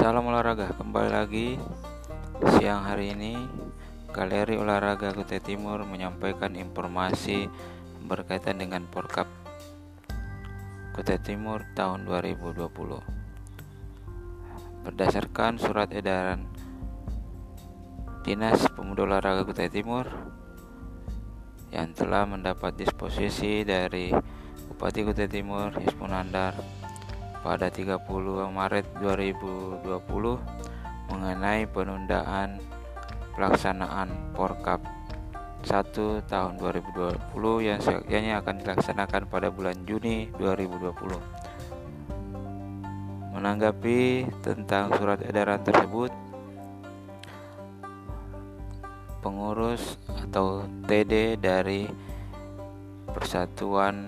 Salam olahraga, kembali lagi siang hari ini. Galeri Olahraga Kutai Timur menyampaikan informasi berkaitan dengan Porkap Kutai Timur tahun 2020 Berdasarkan surat edaran Dinas Pemuda Olahraga Kutai Timur yang telah mendapat disposisi dari Bupati Kutai Timur Hismunandar pada 30 Maret 2020 mengenai penundaan pelaksanaan Porkap 1 tahun 2020 yang sekiannya akan dilaksanakan pada bulan Juni 2020. Menanggapi tentang surat edaran tersebut, pengurus atau TD dari Persatuan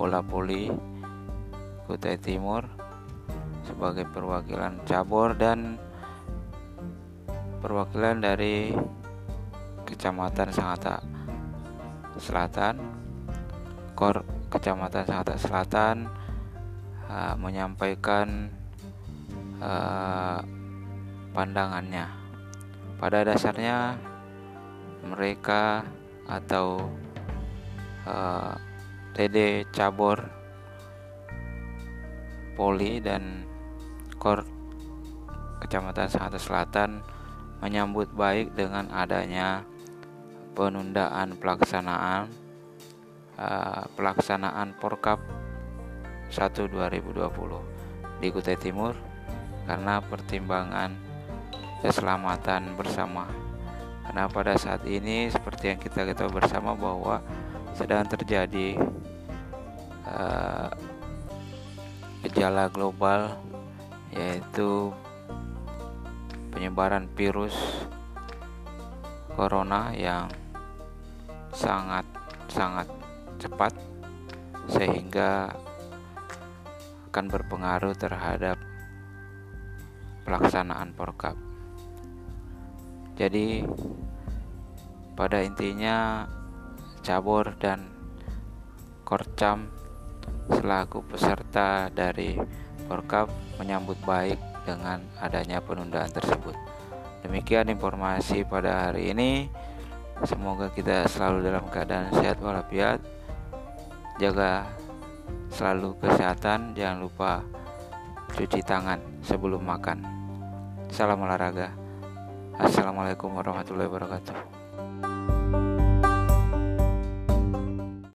Bola Poli Kutai Timur sebagai perwakilan cabur dan perwakilan dari Kecamatan Sangatta Selatan. Kor Kecamatan Sangatta Selatan uh, menyampaikan uh, pandangannya. Pada dasarnya mereka atau uh, TD cabur Poli dan Kor Kecamatan Sangatta Selatan menyambut baik dengan adanya penundaan pelaksanaan uh, pelaksanaan Porkap 1 2020 di Kutai Timur karena pertimbangan keselamatan bersama. Karena pada saat ini seperti yang kita ketahui bersama bahwa sedang terjadi uh, gejala global yaitu penyebaran virus corona yang sangat sangat cepat sehingga akan berpengaruh terhadap pelaksanaan Porkap. Jadi pada intinya cabur dan korcam selaku peserta dari Porkap menyambut baik dengan adanya penundaan tersebut. Demikian informasi pada hari ini. Semoga kita selalu dalam keadaan sehat walafiat. Jaga selalu kesehatan, jangan lupa cuci tangan sebelum makan. Salam olahraga. Assalamualaikum warahmatullahi wabarakatuh.